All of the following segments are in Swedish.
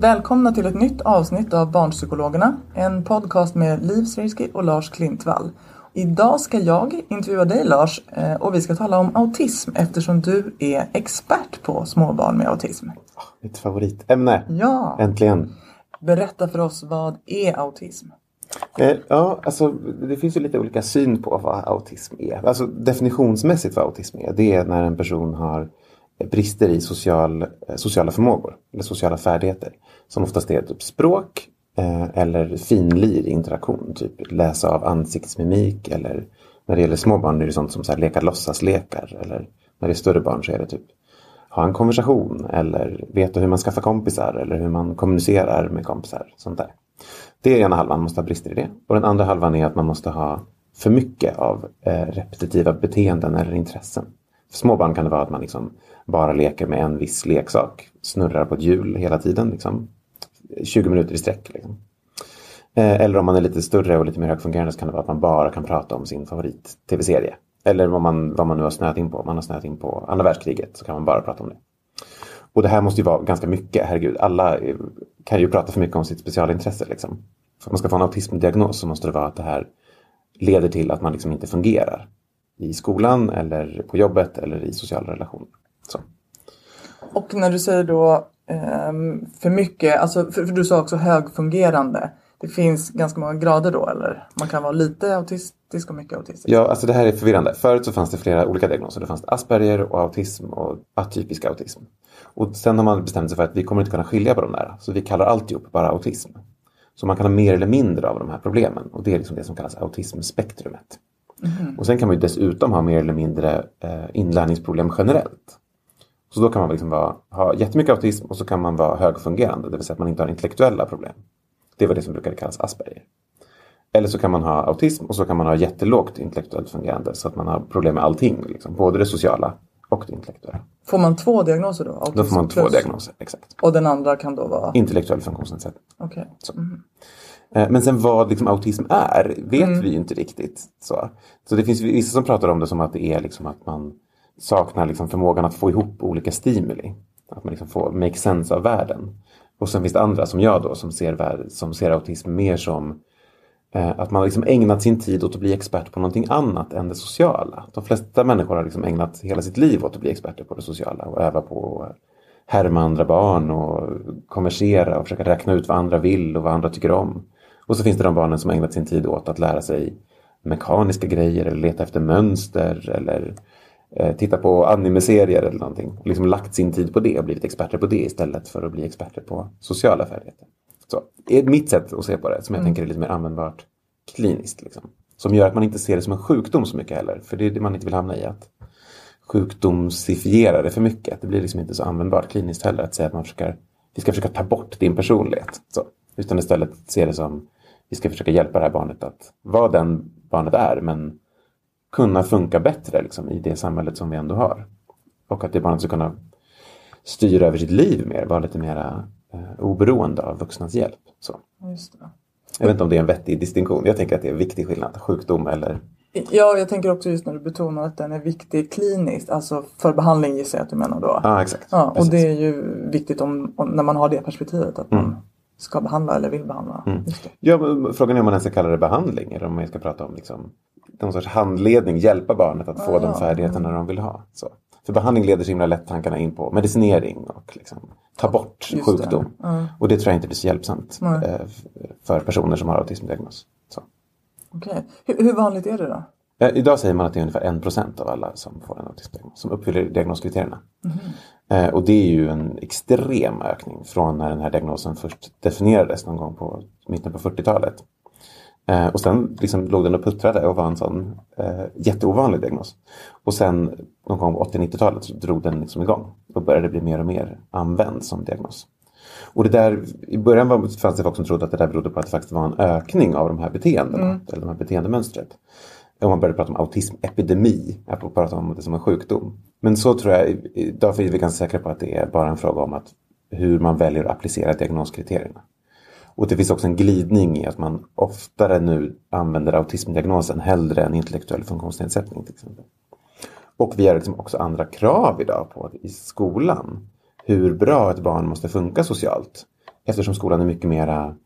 Välkomna till ett nytt avsnitt av Barnpsykologerna, en podcast med Liv Srirsky och Lars Klintvall. Idag ska jag intervjua dig Lars eh, och vi ska tala om autism eftersom du är expert på småbarn med autism. Mitt favoritämne. Ja, Äntligen. berätta för oss vad är autism? Eh, ja, alltså det finns ju lite olika syn på vad autism är. Alltså definitionsmässigt vad autism är, det är när en person har brister i social, eh, sociala förmågor eller sociala färdigheter. Som oftast är typ språk eh, eller finlir i interaktion. Typ läsa av ansiktsmimik eller när det gäller små barn är det sånt som så här, leka låtsaslekar. Eller när det är större barn så är det typ ha en konversation eller veta hur man skaffar kompisar eller hur man kommunicerar med kompisar. Sånt där. Det är ena halvan, man måste ha brister i det. Och den andra halvan är att man måste ha för mycket av eh, repetitiva beteenden eller intressen. För små barn kan det vara att man liksom bara leker med en viss leksak. Snurrar på ett hjul hela tiden. Liksom. 20 minuter i sträck. Liksom. Eh, eller om man är lite större och lite mer högfungerande så kan det vara att man bara kan prata om sin favorit-tv-serie. Eller vad man, vad man nu har snöat in på. Om man har snöat in på andra världskriget så kan man bara prata om det. Och det här måste ju vara ganska mycket, herregud. Alla eh, kan ju prata för mycket om sitt specialintresse. Liksom. För att man ska få en autismdiagnos så måste det vara att det här leder till att man liksom inte fungerar i skolan eller på jobbet eller i sociala relationer. Så. Och när du säger då ehm, för mycket, alltså för, för du sa också högfungerande. Det finns ganska många grader då eller? Man kan vara lite autistisk och mycket autistisk. Ja, alltså det här är förvirrande. Förut så fanns det flera olika diagnoser. Det fanns Asperger och autism och atypisk autism. Och sen har man bestämt sig för att vi kommer inte kunna skilja på de där. Så vi kallar alltihop bara autism. Så man kan ha mer eller mindre av de här problemen. Och det är liksom det som kallas autismspektrumet. Och sen kan man ju dessutom ha mer eller mindre eh, inlärningsproblem generellt. Så då kan man liksom vara, ha jättemycket autism och så kan man vara högfungerande, det vill säga att man inte har intellektuella problem. Det var det som brukade kallas Asperger. Eller så kan man ha autism och så kan man ha jättelågt intellektuellt fungerande så att man har problem med allting, liksom, både det sociala och det intellektuella. Får man två diagnoser då? Autism Då får man två plus- diagnoser, exakt. Och den andra kan då vara? Intellektuell funktionsnedsättning. Okej. Så. Eh, Men sen vad liksom autism är vet vi ju inte riktigt. Så, så det finns vissa som pratar om det som att det är liksom att man saknar liksom förmågan att få ihop olika stimuli. Att man liksom får make sense av världen. Och sen finns det andra som jag då som ser, värld, som ser autism mer som eh, att man liksom ägnat sin tid åt att bli expert på någonting annat än det sociala. De flesta människor har liksom ägnat hela sitt liv åt att bli experter på det sociala och öva på att härma andra barn och konversera och försöka räkna ut vad andra vill och vad andra tycker om. Och så finns det de barnen som ägnat sin tid åt att lära sig mekaniska grejer eller leta efter mönster eller eh, titta på animeserier eller någonting. Och liksom lagt sin tid på det och blivit experter på det istället för att bli experter på sociala färdigheter. Så är mitt sätt att se på det som jag tänker är lite mer användbart kliniskt. Liksom. Som gör att man inte ser det som en sjukdom så mycket heller. För det är det man inte vill hamna i. att sjukdomsifiera det för mycket. Det blir liksom inte så användbart kliniskt heller att säga att man försöker, vi ska försöka ta bort din personlighet. Så, utan istället se det som vi ska försöka hjälpa det här barnet att vara den barnet är men kunna funka bättre liksom, i det samhället som vi ändå har. Och att det barnet ska kunna styra över sitt liv mer, vara lite mer eh, oberoende av vuxnas hjälp. Så. Jag vet inte om det är en vettig distinktion. Jag tänker att det är en viktig skillnad. Sjukdom eller... Ja, jag tänker också just när du betonar att den är viktig kliniskt, alltså för behandling gissar jag att du menar då. Ja, exakt. Ja, och Precis. det är ju viktigt om, om, när man har det perspektivet. Att man, Mm. Ska behandla eller vill behandla. Mm. Ja, frågan är om man ens ska kalla det behandling eller om man ska prata om liksom, någon sorts handledning, hjälpa barnet att få Ja, de färdigheterna de vill ha. Så. För behandling leder så himla lätt tankarna in på medicinering och liksom, ta bort Just sjukdom. det. Ja. Och det tror jag inte blir så hjälpsamt f- för personer som har autismdiagnos. Okej. Hur, hur vanligt är det då? Eh, Idag säger man att det är ungefär 1% av alla som får en autismdiagnos som uppfyller diagnoskriterierna. Eh, och det är ju en extrem ökning från när den här diagnosen först definierades någon gång på mitten på 40-talet. Eh, och sen liksom låg den och puttrade och var en sån eh, jätteovanlig diagnos. Och sen någon gång på 80-90-talet så drog den liksom igång och började bli mer och mer använd som diagnos. Och det där, i början var, fanns det folk som trodde att det där berodde på att det faktiskt var en ökning av de här beteendena, eller de här beteendemönstret. Om man började prata om autismepidemi, att prata om det som en sjukdom. Men så tror jag, därför är vi ganska säkra på att det är bara en fråga om att hur man väljer att applicera diagnoskriterierna. Och det finns också en glidning i att man oftare nu använder autismdiagnosen hellre än intellektuell funktionsnedsättning till exempel. Och vi har liksom också andra krav idag på att i skolan hur bra ett barn måste funka socialt. Eftersom skolan är mycket mera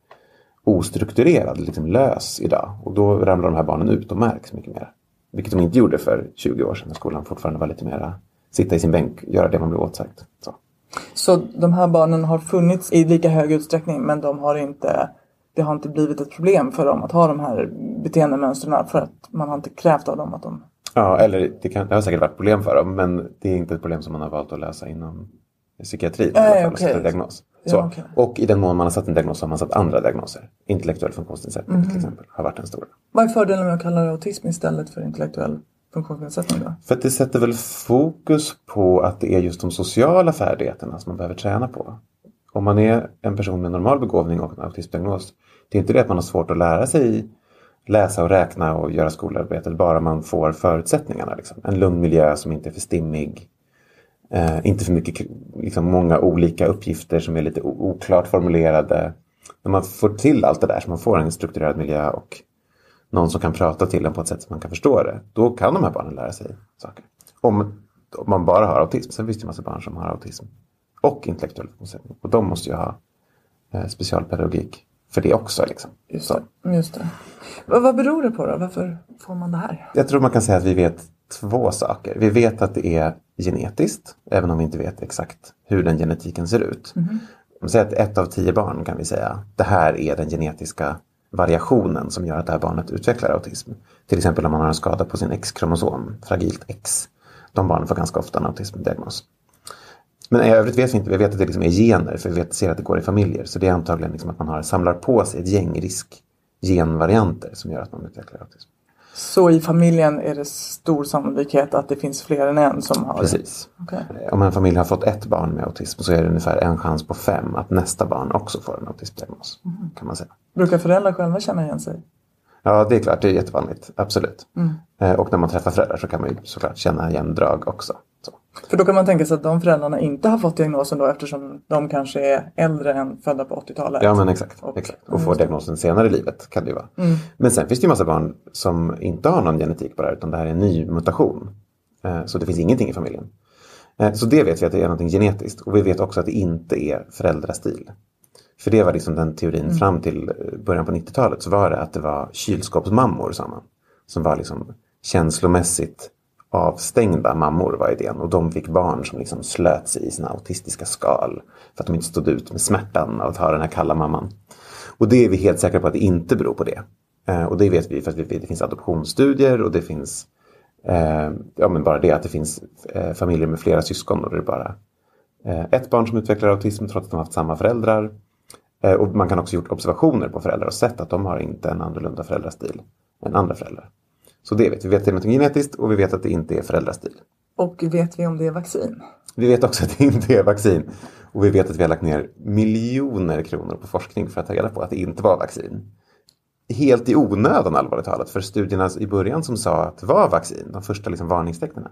ostrukturerad, liksom lös idag. Och då ramlar de här barnen ut och märks mycket mer. Vilket de inte gjorde för 20 år sedan när skolan fortfarande var lite mera sitta i sin bänk, göra det man blev åtsagt. Så. Så de här barnen har funnits i lika hög utsträckning men de har inte, det har inte blivit ett problem för dem att ha de här beteendemönstren för att man har inte krävt av dem att de... Ja, eller det, kan, det har säkert varit problem för dem, men det är inte ett problem som man har valt att lösa inom psykiatrin. i alla Nej, fall, okej. sätta diagnos. Ja, Så. okej. Och i den mån man har satt en diagnos så har man satt andra diagnoser. Intellektuell funktionsnedsättning Mhm. till exempel har varit en stor. Vad är fördelen med att kalla det autism istället för intellektuell funktionsnedsättning då? För att det sätter väl fokus på att det är just de sociala färdigheterna som man behöver träna på. Om man är en person med normal begåvning och en autismdiagnos. Det är inte det att man har svårt att lära sig läsa och räkna och göra skolarbetet bara man får förutsättningarna. Liksom. En lugn miljö som inte är för stimmig. Eh, inte för mycket, liksom många olika uppgifter som är lite oklart formulerade. När man får till allt det där så man får en strukturerad miljö och någon som kan prata till en på ett sätt som man kan förstå det. Då kan de här barnen lära sig saker. Om, om man bara har autism. Sen finns det en massa barn som har autism. Och intellektuell funktionsnedsättning. Och de måste ju ha eh, specialpedagogik för det också. Liksom. Just det. Just det. Vad, vad beror det på då? Varför får man det här? Jag tror man kan säga att vi vet två saker. Vi vet att det är genetiskt, även om vi inte vet exakt hur den genetiken ser ut. Om vi säger att ett av tio barn kan vi säga, det här är den genetiska variationen som gör att det här barnet utvecklar autism. Till exempel om man har en skada på sin X-kromosom, fragilt X. De barnen får ganska ofta en autismdiagnos. Men i övrigt vet vi inte, vi vet att det liksom är gener, för vi vet, ser att det går i familjer. Så det är antagligen liksom att man har, samlar på sig ett gäng riskgenvarianter som gör att man utvecklar autism. Så i familjen är det stor sannolikhet att det finns fler än en som har Precis. Okej. Om en familj har fått ett barn med autism så är det ungefär en chans på fem att nästa barn också får en autismdiagnos. Kan man säga. Brukar föräldrar själva känna igen sig? Ja, det är klart, det är jättevanligt. Absolut. Eh, Och när man träffar föräldrar så kan man ju såklart känna igen drag också. För då kan man tänka sig att de föräldrarna inte har fått diagnosen då eftersom de kanske är äldre än födda på 80-talet. Ja, men exakt. Och- exakt. Och får diagnosen senare i livet kan det ju vara. Men sen finns det ju massa barn som inte har någon genetik på det här utan det här är en ny mutation. Eh, Så det finns ingenting i familjen. Eh, Så det vet vi att det är någonting genetiskt. Och vi vet också att det inte är föräldrastil. För det var liksom den teorin fram till eh, början på 90-talet. Så var det att det var kylskåpsmammor sa man. Som var liksom känslomässigt avstängda mammor var idén. Och de fick barn som liksom slöt sig i sina autistiska skal. För att de inte stod ut med smärtan av att ha den här kalla mamman. Och det är vi helt säkra på att det inte beror på det. Eh, och det vet vi för att vi det finns adoptionsstudier och det finns eh, ja, men bara det att det finns eh, familjer med flera syskon. Och det är bara eh, ett barn som utvecklar autism trots att de har haft samma föräldrar. Eh, och man kan också gjort observationer på föräldrar och sett att de har inte en annorlunda föräldrastil än andra föräldrar. Så det vet vi. Vi vet att det är något genetiskt och vi vet att det inte är föräldrastil. Och vet vi om det är vaccin? Vi vet också att det inte är vaccin. Och vi vet att vi har lagt ner miljoner kronor på forskning för att ta reda på att det inte var vaccin. Helt i onödan allvarligt talat. För studierna i början som sa att det var vaccin, de första liksom varningstecknen.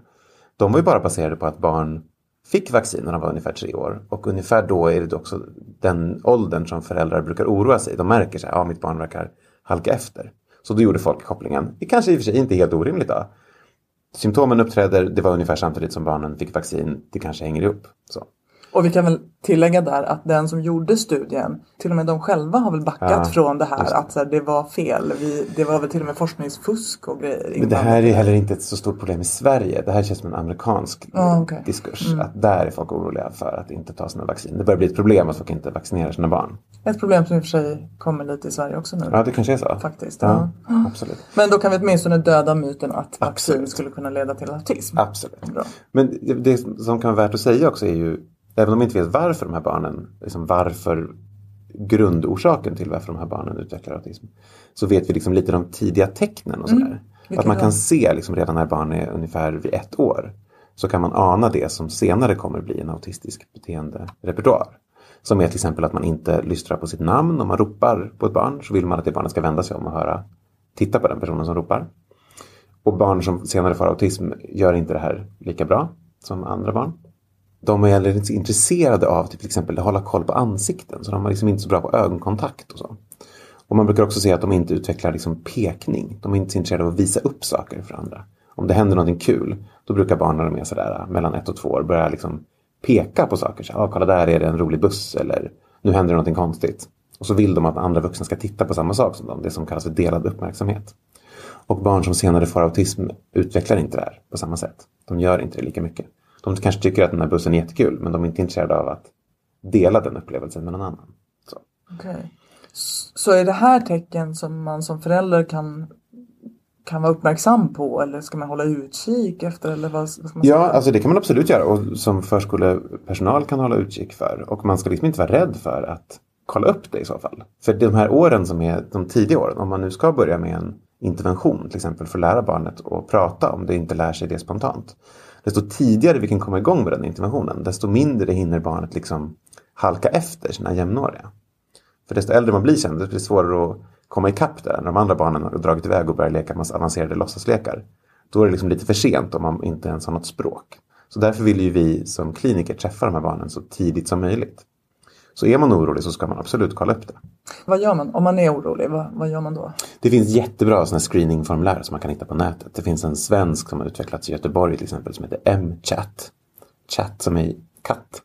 De var ju bara baserade på att barn fick vaccin när de var ungefär tre år. Och ungefär då är det också den åldern som föräldrar brukar oroa sig. De märker sig, ja mitt barn verkar halka efter. Så då gjorde folk kopplingen. Det kanske i och för sig inte är helt orimligt då. Symptomen uppträder, det var ungefär samtidigt som barnen fick vaccin. Det kanske hänger ihop. Så. Och vi kan väl tillägga där att den som gjorde studien, till och med de själva har väl backat Ja, från det här att så här, det var fel. Vi, det var väl till och med forskningsfusk och grejer. Men det här är heller inte ett så stort problem i Sverige. Det här känns som en amerikansk Ja, okej. diskurs. Att där är folk oroliga för att inte ta sina vaccin. Det börjar bli ett problem att folk inte vaccinerar sina barn. Ett problem som i och för sig kommer lite i Sverige också nu. Ja, det kanske är så. Faktiskt, Ja, ja. absolut. Men då kan vi åtminstone döda myten att vaccin Absolut. skulle kunna leda till autism. Absolut. Bra. Men det, det som kan vara värt att säga också är ju, även om vi inte vet varför de här barnen, liksom varför grundorsaken till varför de här barnen utvecklar autism, så vet vi liksom lite de tidiga tecknen och sådär. Vilka Att man kan se liksom redan när barn är ungefär vid ett år, så kan man ana det som senare kommer bli en autistisk beteenderepertoar. Som är till exempel att man inte lystrar på sitt namn. Om man ropar på ett barn så vill man att det barnet ska vända sig om och höra, titta på den personen som ropar. Och barn som senare får autism gör inte det här lika bra som andra barn. De är heller inte så intresserade av typ, till exempel att hålla koll på ansikten. Så de är liksom inte så bra på ögonkontakt och så. Och man brukar också se att de inte utvecklar liksom pekning. De är inte så intresserade av att visa upp saker för andra. Om det händer någonting kul, då brukar barn när de är sådär äh, mellan ett och två år börja liksom peka på saker. Så, ah, kolla där är det en rolig buss eller nu händer det någonting konstigt. Och så vill de att andra vuxna ska titta på samma sak som dem. Det som kallas för delad uppmärksamhet. Och barn som senare får autism utvecklar inte det här på samma sätt. De gör inte det lika mycket. De kanske tycker att den här bussen är jättekul men de är inte intresserade av att dela den upplevelsen med någon annan. Så. S- Så är det här tecken som man som förälder kan, kan vara uppmärksam på eller ska man hålla utkik efter? Eller vad, vad Ja, säga? alltså det kan man absolut göra och som förskolepersonal kan hålla utkik för. Och man ska liksom inte vara rädd för att kolla upp det i så fall. För de här åren som är de tidiga åren, om man nu ska börja med en intervention till exempel för att lära barnet att prata om det inte lär sig det spontant. Desto tidigare vi kan komma igång med den interventionen, desto mindre hinner barnet liksom halka efter sina jämnåriga. För desto äldre man blir sen, desto blir det svårare att komma ikapp där. När de andra barnen har dragit iväg och börjar leka massa avancerade låtsaslekar. Då är det liksom lite för sent om man inte ens har något språk. Så därför vill ju vi som kliniker träffa de här barnen så tidigt som möjligt. Så är man orolig så ska man absolut kolla upp det. Vad gör man om man är orolig? Vad, vad gör man då? Det finns jättebra såna screeningformulär som man kan hitta på nätet. Det finns en svensk som har utvecklats i Göteborg till exempel som heter M-chat. Chat som är katt.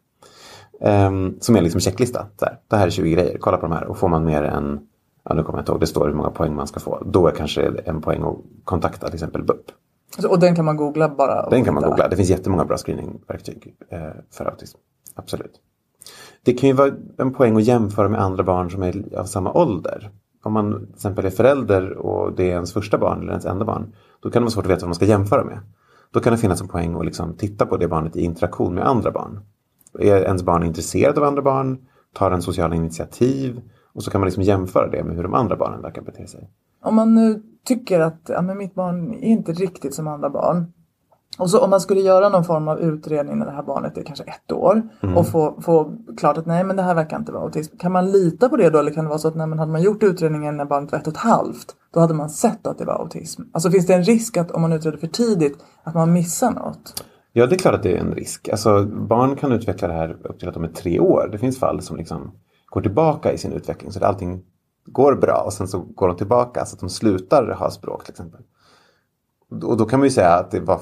Ehm, som är liksom checklista. Så här, det här är 20 grejer, kolla på de här. Och får man mer än, ja nu kommer jag inte ihåg, det står hur många poäng man ska få. Då är kanske en poäng att kontakta till exempel BUP. Så, och den kan man googla bara? Den kan man googla. Det finns jättemånga bra screeningverktyg eh, för autism. Absolut. Det kan ju vara en poäng att jämföra med andra barn som är av samma ålder. Om man till exempel är förälder och det är ens första barn eller ens enda barn. Då kan det vara svårt att veta vad man ska jämföra med. Då kan det finnas en poäng att liksom titta på det barnet i interaktion med andra barn. Är ens barn intresserad av andra barn? Tar en sociala initiativ? Och så kan man liksom jämföra det med hur de andra barnen verkar bete sig. Om man nu tycker att ja, men mitt barn är inte riktigt som andra barn. Och så om man skulle göra någon form av utredning när det här barnet är kanske ett år Mm. och få, få klart att nej men det här verkar inte vara autism. Kan man lita på det då eller kan det vara så att nej, men hade man gjort utredningen när barnet var ett och ett halvt då hade man sett att det var autism. Alltså finns det en risk att om man utreder för tidigt att man missar något? Ja, det är klart att det är en risk. Alltså, barn kan utveckla det här upp till att de är tre år. Det finns fall som liksom går tillbaka i sin utveckling så att allting går bra och sen så går de tillbaka så att de slutar ha språk till exempel. Och då kan man ju säga att det, var,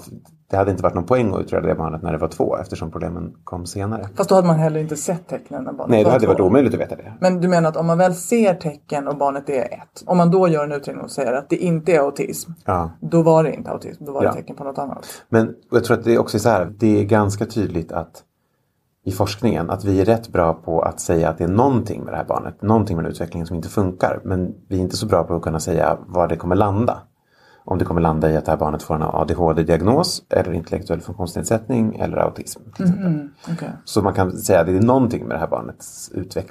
det hade inte varit någon poäng att utreda det barnet när det var två eftersom problemen kom senare. Fast då hade man heller inte sett tecknen när barnet Nej, det var hade två. varit omöjligt att veta det. Men du menar att om man väl ser tecken och barnet är ett. Om man då gör en utredning och säger att det inte är autism. Ja. Då var det inte autism, då var det Ja. tecken på något annat. Men jag tror att det också är så här, det är ganska tydligt att i forskningen att vi är rätt bra på att säga att det är någonting med det här barnet, någonting med utvecklingen som inte funkar. Men vi är inte så bra på att kunna säga var det kommer landa. Om det kommer landa i att det här barnet får en ADHD-diagnos eller intellektuell funktionsnedsättning eller autism. till exempel. Okej. Så man kan säga att det är någonting med det här barnets utveckling.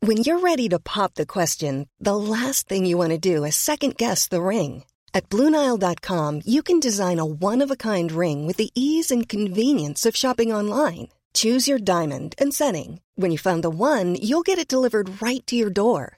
When you're ready to pop the question, the last thing you want to do is second guess the ring. At Bluenile.com, you can design a one of a kind ring with the ease and convenience of shopping online. Choose your diamond and setting. When you find the one, you'll get it delivered right to your door.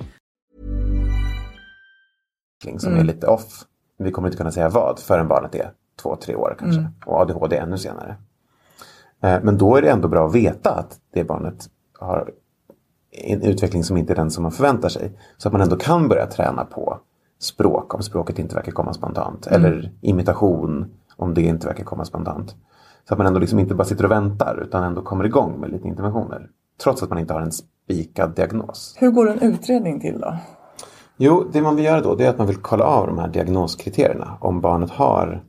Som är lite off. Vi kommer inte kunna säga vad förrän barnet är två, tre år kanske. Och ADHD ännu senare. Eh, Men då är det ändå bra att veta att det barnet har en utveckling som inte är den som man förväntar sig. Så att man ändå kan börja träna på språk om språket inte verkar komma spontant. Eller imitation om det inte verkar komma spontant. Så att man ändå liksom inte bara sitter och väntar utan ändå kommer igång med lite interventioner. Trots att man inte har en spikad diagnos. Hur går en utredning till då? Jo, det man vill göra då det är att man vill kolla av de här diagnoskriterierna. Om barnet har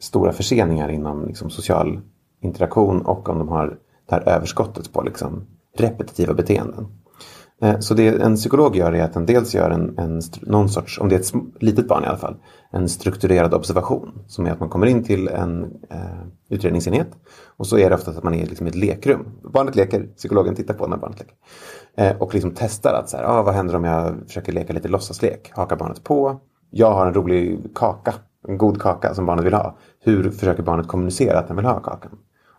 stora förseningar inom liksom, social interaktion och om de har det här överskottet på liksom, repetitiva beteenden. Eh, så det en psykolog gör är att den dels gör en, en, någon sorts, om det är ett litet barn i alla fall, en strukturerad observation. Som är att man kommer in till en eh, utredningsenhet och så är det ofta att man är liksom i ett lekrum. Barnet leker, psykologen tittar på när barnet leker. Eh, och liksom testar att så här, ah, vad händer om jag försöker leka lite låtsaslek? Hakar barnet på? Jag har en rolig kaka, en god kaka som barnet vill ha. Hur försöker barnet kommunicera att den vill ha kakan?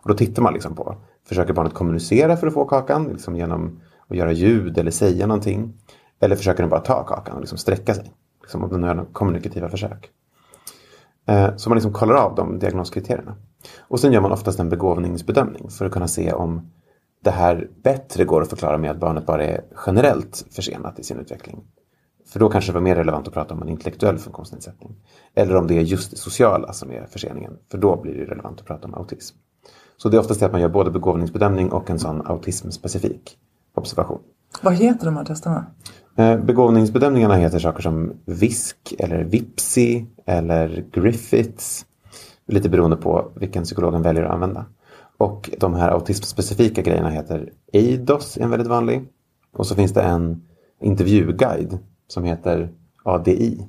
Och då tittar man liksom på, försöker barnet kommunicera för att få kakan? Liksom genom och göra ljud eller säga någonting? Eller försöker den bara ta kakan och liksom sträcka sig? Liksom om den gör några kommunikativa försök. Eh, så man liksom kollar av de diagnoskriterierna. Och sen gör man oftast en begåvningsbedömning för att kunna se om det här bättre går att förklara med att barnet bara är generellt försenat i sin utveckling. För då kanske det var mer relevant att prata om en intellektuell funktionsnedsättning. Eller om det är just det sociala som är förseningen. För då blir det relevant att prata om autism. Så det är oftast det att man gör både begåvningsbedömning och en sån autismspecifik observation. Vad heter de här testerna? Eh, Begåvningsbedömningarna heter saker som VISK eller VIPSI eller Griffiths. Lite beroende på vilken psykologen väljer att använda. Och de här autismspecifika grejerna heter är en väldigt vanlig. Och så finns det en intervjuguide som heter ADI.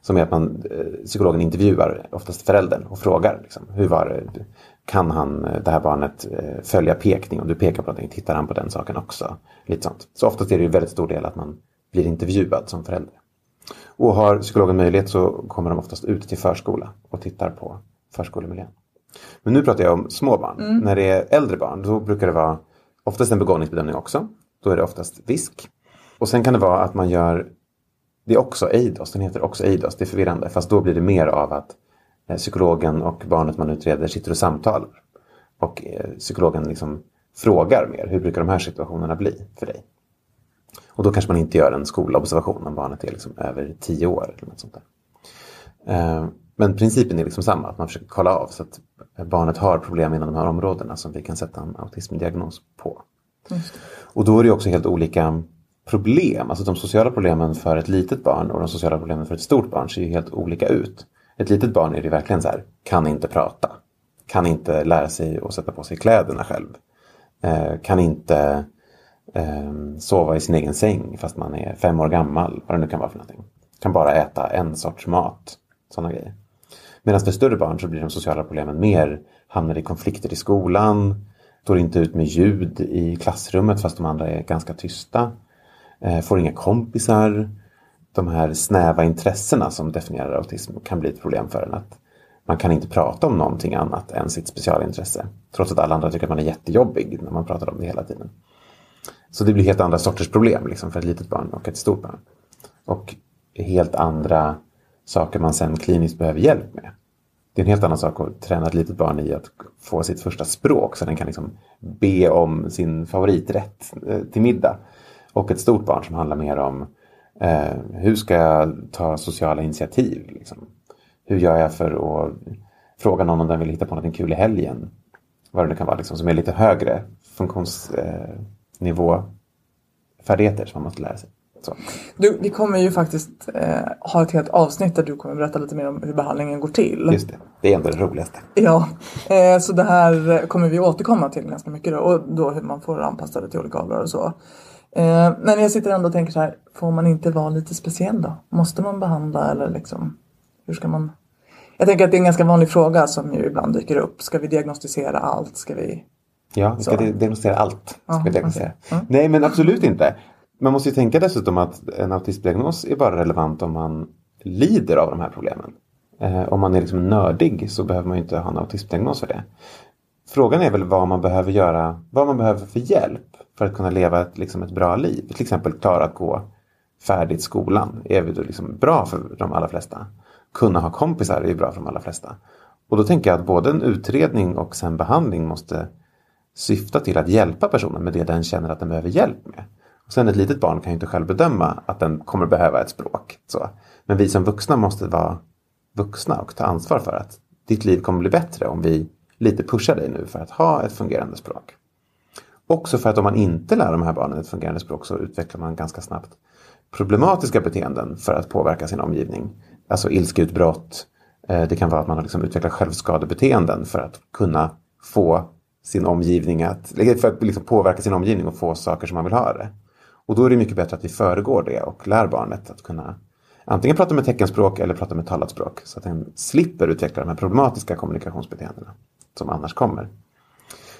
Som är att man, eh, psykologen intervjuar oftast föräldern och frågar liksom, hur var det? Kan han, eh, det här barnet eh, följa pekning? Om du pekar på någonting, tittar han på den saken också? Lite sånt. Så oftast är det ju väldigt stor del att man blir intervjuad som förälder. Och har psykologen möjlighet så kommer de oftast ut till förskola och tittar på förskolemiljön. Men nu pratar jag om små barn. När det är äldre barn då brukar det vara oftast en begåvningsbedömning också. Då är det oftast VISK. Och sen kan det vara att man gör, det är också EIDOS, den heter också EIDOS, det är förvirrande. Fast då blir det mer av att psykologen och barnet man utreder sitter och samtalar. Och eh, psykologen liksom frågar mer, hur brukar de här situationerna bli för dig? Och då kanske man inte gör en skolobservation om barnet är liksom över tio år. Eller något sånt där. Eh, Men principen är liksom samma, att man försöker kolla av så att barnet har problem inom de här områdena som vi kan sätta en autismdiagnos på. Och då är det också helt olika problem, alltså de sociala problemen för ett litet barn och de sociala problemen för ett stort barn ser ju helt olika ut. Ett litet barn är det verkligen så här, kan inte prata, kan inte lära sig att sätta på sig kläderna själv, eh, kan inte eh, sova i sin egen säng fast man är fem år gammal, vad det nu kan vara för någonting. Kan bara äta en sorts mat, sådana grejer. Medan för större barn så blir de sociala problemen mer, hamnar i konflikter i skolan, står inte ut med ljud i klassrummet fast de andra är ganska tysta, eh, får inga kompisar. De här snäva intressena som definierar autism kan bli ett problem för en. Att man kan inte prata om någonting annat än sitt specialintresse. Trots att alla andra tycker att man är jättejobbig när man pratar om det hela tiden. Så det blir helt andra sorters problem liksom, för ett litet barn och ett stort barn. Och helt andra saker man sen kliniskt behöver hjälp med. Det är en helt annan sak att träna ett litet barn i att få sitt första språk så den kan liksom be om sin favoriträtt eh, till middag. Och ett stort barn som handlar mer om Eh, hur ska jag ta sociala initiativ? Liksom? Hur gör jag för att fråga någon om den vill hitta på något kul i helgen? Vad det nu kan vara, liksom, som är lite högre funktionsnivå färdigheter som man måste lära sig. Så. Du, vi kommer ju faktiskt eh, ha ett helt avsnitt där du kommer berätta lite mer om hur behandlingen går till. Just det, det är ändå det roligaste. Ja, eh, så det här kommer vi återkomma till ganska mycket då. Och då hur man får anpassa det till olika åldrar och så. Eh, men jag sitter ändå och tänker så här, får man inte vara lite speciell då? Måste man behandla eller liksom, hur ska man? Jag tänker att det är en ganska vanlig fråga som ju ibland dyker upp. Ska vi diagnostisera allt? Ska vi Ja, vi ska Så. diagnostisera allt. Ska Ja, vi diagnostisera. okej. Mm. Nej, men absolut inte. Man måste ju tänka dessutom att en autismdiagnos är bara relevant om man lider av de här problemen. Eh, om man är liksom nördig så behöver man ju inte ha en autismdiagnos för det. Frågan är väl vad man behöver göra, vad man behöver för hjälp för att kunna leva ett, liksom ett bra liv. Till exempel klara att gå färdigt skolan är väl liksom bra för de allra flesta. Kunna ha kompisar är bra för de allra flesta. Och då tänker jag att både en utredning och sen behandling måste syfta till att hjälpa personen med det den känner att den behöver hjälp med. Och sen ett litet barn kan ju inte själv bedöma att den kommer behöva ett språk. Så. Men vi som vuxna måste vara vuxna och ta ansvar för att ditt liv kommer bli bättre om vi lite pushar dig nu för att ha ett fungerande språk. Också för att om man inte lär de här barnen ett fungerande språk så utvecklar man ganska snabbt problematiska beteenden för att påverka sin omgivning. Alltså ilskeutbrott. Eh, det kan vara att man har liksom utvecklat självskadebeteenden för att kunna få sin omgivning att, för att liksom påverka sin omgivning och få saker som man vill ha det. Och då är det mycket bättre att vi föregår det och lär barnet att kunna antingen prata med teckenspråk eller prata med talat språk. Så att den slipper utveckla de här problematiska kommunikationsbeteendena som annars kommer.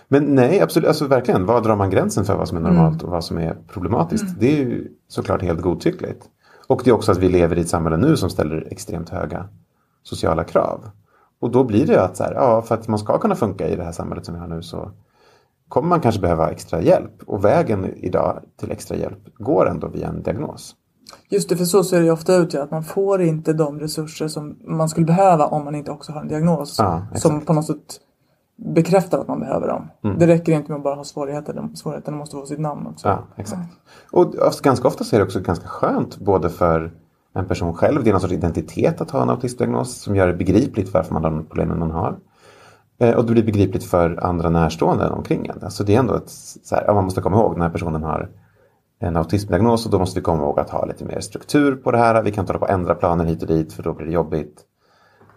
Men nej, absolut, alltså verkligen, var drar man gränsen för vad som är normalt och vad som är problematiskt? Det är ju såklart helt godtyckligt. Och det är också att vi lever i ett samhälle nu som ställer extremt höga sociala krav. Och då blir det att så här, ja, för att man ska kunna funka i det här samhället som vi har nu så kommer man kanske behöva extra hjälp. Och vägen idag till extra hjälp går ändå via en diagnos. Just det, för så ser det ju ofta ut att man får inte de resurser som man skulle behöva om man inte också har en diagnos. Ja, som på något sätt bekräftar att man behöver dem. Mm. Det räcker inte med att bara ha svårigheter, svårigheterna måste få sitt namn också. Ja, exakt. Och ofta- ganska ofta så är det också ganska skönt både för en person själv, det är någon sorts identitet att ha en autistdiagnos som gör det begripligt varför man har de problemen man har. Eh, Och det blir begripligt för andra närstående omkring en. Alltså det är ändå ett, så här, man måste komma ihåg den här personen har en autismdiagnos och då måste vi komma ihåg att ha lite mer struktur på det här. Vi kan inte hålla på att ändra planer hit och dit för då blir det jobbigt.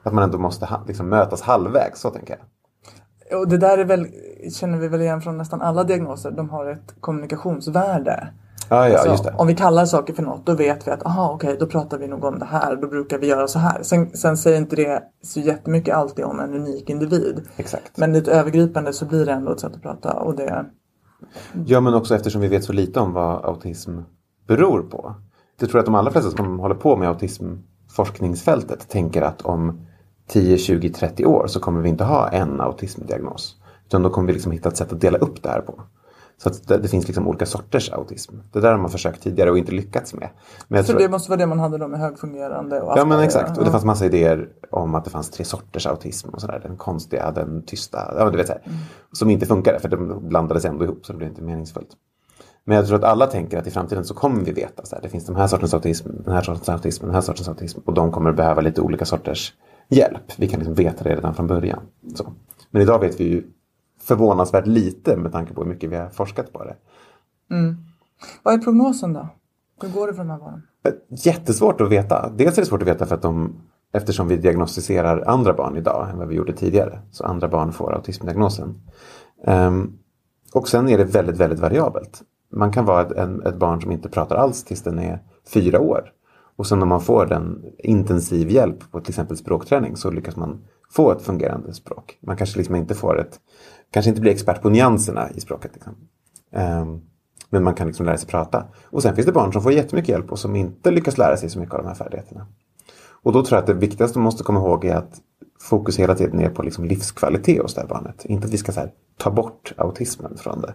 Att man ändå måste liksom mötas halvvägs, så tänker jag. Och det där är väl, känner vi väl igen från nästan alla diagnoser. De har ett kommunikationsvärde. Ja, ja, Alltså. Om vi kallar saker för något då vet vi att aha okej då pratar vi nog om det här. Då brukar vi göra så här. Sen, sen säger inte det så jättemycket alltid om en unik individ. Exakt. Men lite övergripande så blir det ändå ett sätt att prata. Och det, Ja, men också eftersom vi vet så lite om vad autism beror på. Jag tror att de allra flesta som håller på med autismforskningsfältet tänker att om 10, 20, 30 år så kommer vi inte ha en autismdiagnos. Utan då kommer vi liksom hitta ett sätt att dela upp det här på. Så att det, det finns liksom olika sorters autism. Det där har man försökt tidigare och inte lyckats med. Men så det måste vara det man hade då med högfungerande och Ja men exakt. Och det fanns massa idéer om att det fanns tre sorters autism och sådär. Den konstiga, den tysta, ja du vet så här. Som inte funkade för de blandades ändå ihop så det blev inte meningsfullt. Men jag tror att alla tänker att i framtiden så kommer vi veta så här, det finns den här sortens autism, den här sortens autism, den här sortens autism och de kommer behöva lite olika sorters hjälp. Vi kan liksom veta det redan från början. Så. Men idag vet vi ju förvånansvärt lite med tanke på hur mycket vi har forskat på det. Vad är prognosen då? Hur går det för de här barnen? Jättesvårt att veta. Dels är det svårt att veta för att de, eftersom vi diagnostiserar andra barn idag än vad vi gjorde tidigare. Så andra barn får autismdiagnosen. Ehm, och sen är det väldigt, väldigt variabelt. Man kan vara ett, ett barn som inte pratar alls tills den är fyra år. Och sen om man får en intensiv hjälp på till exempel språkträning så lyckas man få ett fungerande språk. Man kanske liksom inte får ett, kanske inte blir expert på nyanserna i språket. Liksom. Ehm, men man kan liksom lära sig prata. Och sen finns det barn som får jättemycket hjälp och som inte lyckas lära sig så mycket av de här färdigheterna. Och då tror jag att det viktigaste man måste komma ihåg är att fokus hela tiden är på liksom livskvalitet hos det här barnet. Inte att vi ska så här, ta bort autismen från det.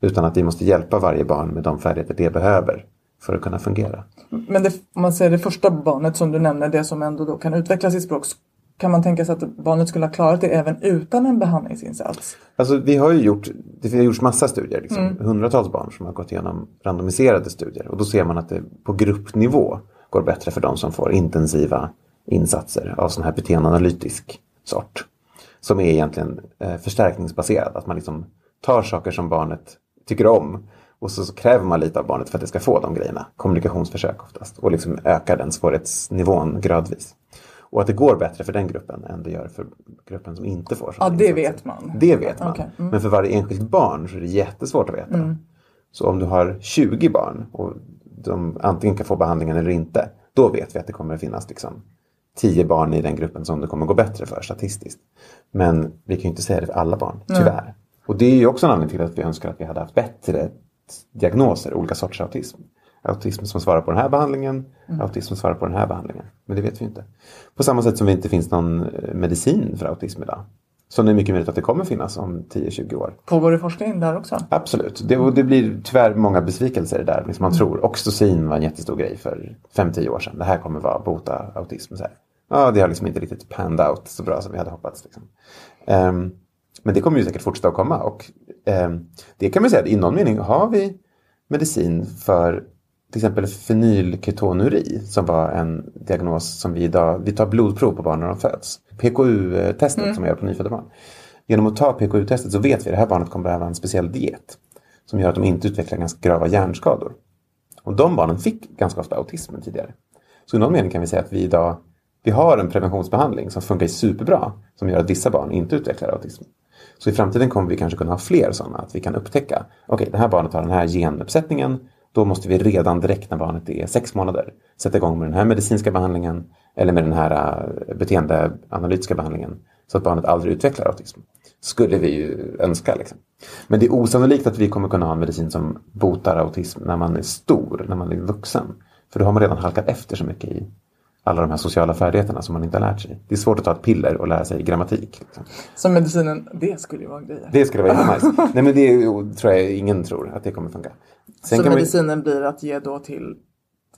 Utan att vi måste hjälpa varje barn med de färdigheter det behöver för att kunna fungera. Men det, om man säger det första barnet som du nämner, det som ändå då kan utveckla sitt språk. kan man tänka sig att barnet skulle ha klarat det även utan en behandlingsinsats? Alltså vi har ju gjort, det har gjorts massa studier, liksom, hundratals barn som har gått igenom randomiserade studier och då ser man att det på gruppnivå går bättre för de som får intensiva insatser av sån här beteendeanalytisk sort. Som är egentligen eh, förstärkningsbaserad, att man liksom tar saker som barnet tycker om och så, så kräver man lite av barnet för att det ska få de grejerna. Kommunikationsförsök oftast och liksom ökar den svårighetsnivån gradvis. Och att det går bättre för den gruppen än det gör för gruppen som inte får Ja, det insatser. vet man. Det vet man. Okej, mm. Men för varje enskilt barn så är det jättesvårt att veta. Så om du har 20 barn och de antingen kan få behandlingen eller inte. Då vet vi att det kommer att finnas liksom 10 barn i den gruppen som det kommer gå bättre för statistiskt. Men vi kan ju inte säga det för alla barn, tyvärr. Och det är ju också en anledning till att vi önskar att vi hade haft bättre diagnoser, olika sorters autism. Autism som svarar på den här behandlingen, autism som svarar på den här behandlingen. Men det vet vi inte. På samma sätt som det inte finns någon eh, medicin för autism idag. Som det är mycket möjligt att det kommer finnas om 10-20 år. Pågår det forskning där också? Absolut. Det, det blir tyvärr många besvikelser där. Liksom man tror oxytocin var en jättestor grej för 5-10 år sedan. Det här kommer vara bota autism. Så här. Ja, det har liksom inte riktigt panned out så bra som vi hade hoppats. Liksom. Ehm, men det kommer ju säkert fortsätta att komma. Och ehm, det kan man säga att i någon mening har vi medicin för till exempel fenylketonuri som var en diagnos som vi idag, vi tar blodprov på barn när de föds. PKU-testet som man gör på nyfödda barn. Genom att ta PKU-testet så vet vi att det här barnet kommer behöva en speciell diet. Som gör att de inte utvecklar ganska grava hjärnskador. Och de barnen fick ganska ofta autism tidigare. Så i någon mening kan vi säga att vi idag vi har en preventionsbehandling som funkar superbra. Som gör att vissa barn inte utvecklar autism. Så i framtiden kommer vi kanske kunna ha fler sådana. Att vi kan upptäcka, okej det här barnet har den här genuppsättningen. Då måste vi redan direkt när barnet är sex månader sätta igång med den här medicinska behandlingen. Eller med den här eh, beteendeanalytiska behandlingen. Så att barnet aldrig utvecklar autism. Skulle vi ju önska. Liksom. Men det är osannolikt att vi kommer kunna ha en medicin som botar autism när man är stor, när man är vuxen. För då har man redan halkat efter så mycket i alla de här sociala färdigheterna som man inte har lärt sig. Det är svårt att ta ett piller och lära sig grammatik. Liksom. Så medicinen, det skulle ju vara grejer. Det skulle vara jättenice. Nej men det tror jag ingen tror att det kommer funka. Sen så medicinen blir att ge då till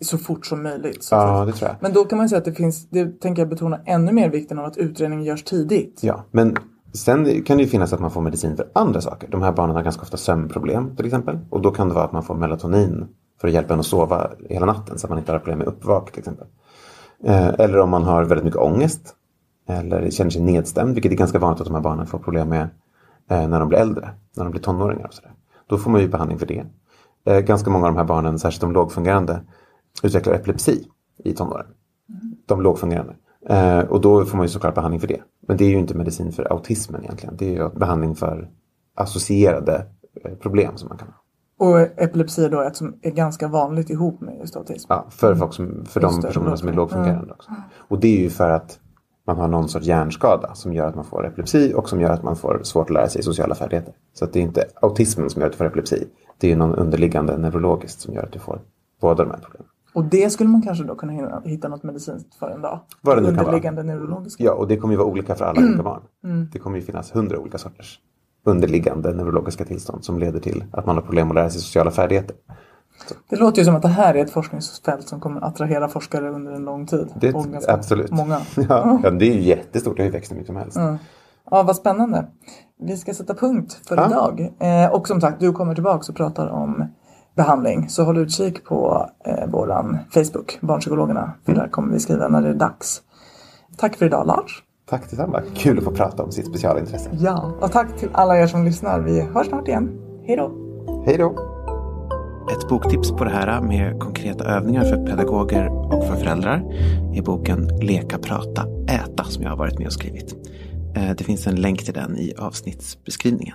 så fort som möjligt. Ja, det tror jag. Men då kan man säga att det finns, det tänker jag betona ännu mer vikten av att utredningen görs tidigt. Ja, men sen kan det ju finnas att man får medicin för andra saker. De här barnen har ganska ofta sömnproblem till exempel. Och då kan det vara att man får melatonin för att hjälpa en att sova hela natten så att man inte har problem med uppvak till exempel. Eh, eller om man har väldigt mycket ångest. Eller känner sig nedstämd, vilket är ganska vanligt att de här barnen får problem med eh, när de blir äldre. När de blir tonåringar och sådär. Då får man ju behandling för det. Eh, ganska många av de här barnen, särskilt de lågfungerande, utvecklar epilepsi i tonåren. De lågfungerande. Och då får man ju såklart behandling för det. Men det är ju inte medicin för autismen egentligen. Det är ju behandling för associerade problem som man kan ha. Och epilepsi är då ett som är ganska vanligt ihop med just autism. Ja, för, folk som, för de personerna som är lågfungerande. lågfungerande också. Och det är ju för att man har någon sorts hjärnskada som gör att man får epilepsi och som gör att man får svårt att lära sig sociala färdigheter. Så att det är inte autismen som gör att du får epilepsi. Det är ju någon underliggande neurologiskt som gör att du får båda de här problemen. Och det skulle man kanske då kunna hitta något medicinskt för en dag. Vad det nu kan vara. Underliggande neurologiska. Ja, och det kommer ju vara olika för alla olika barn. Det kommer ju finnas hundra olika sorters underliggande neurologiska tillstånd som leder till att man har problem att lära sig sociala färdigheter. Det låter ju som att det här är ett forskningsfält som kommer attrahera forskare under en lång tid. Det, absolut. Många. Ja, ja, det är ju jättestort. Det har ju växt hur mycket som helst. Ja, vad spännande. Vi ska sätta punkt för Ja. idag. Eh, och som sagt, du kommer tillbaka och pratar om behandling. Så håll utkik på eh, våran Facebook, Barnpsykologerna. För Mm. där kommer vi skriva när det är dags. Tack för idag Lars. Tack detsamma. Kul att få prata om sitt specialintresse. Ja, och tack till alla er som lyssnar. Vi hörs snart igen. Hej då! Hej då! Ett boktips på det här med konkreta övningar för pedagoger och för föräldrar är boken Leka, prata, äta som jag har varit med och skrivit. Eh, Det finns en länk till den i avsnittsbeskrivningen.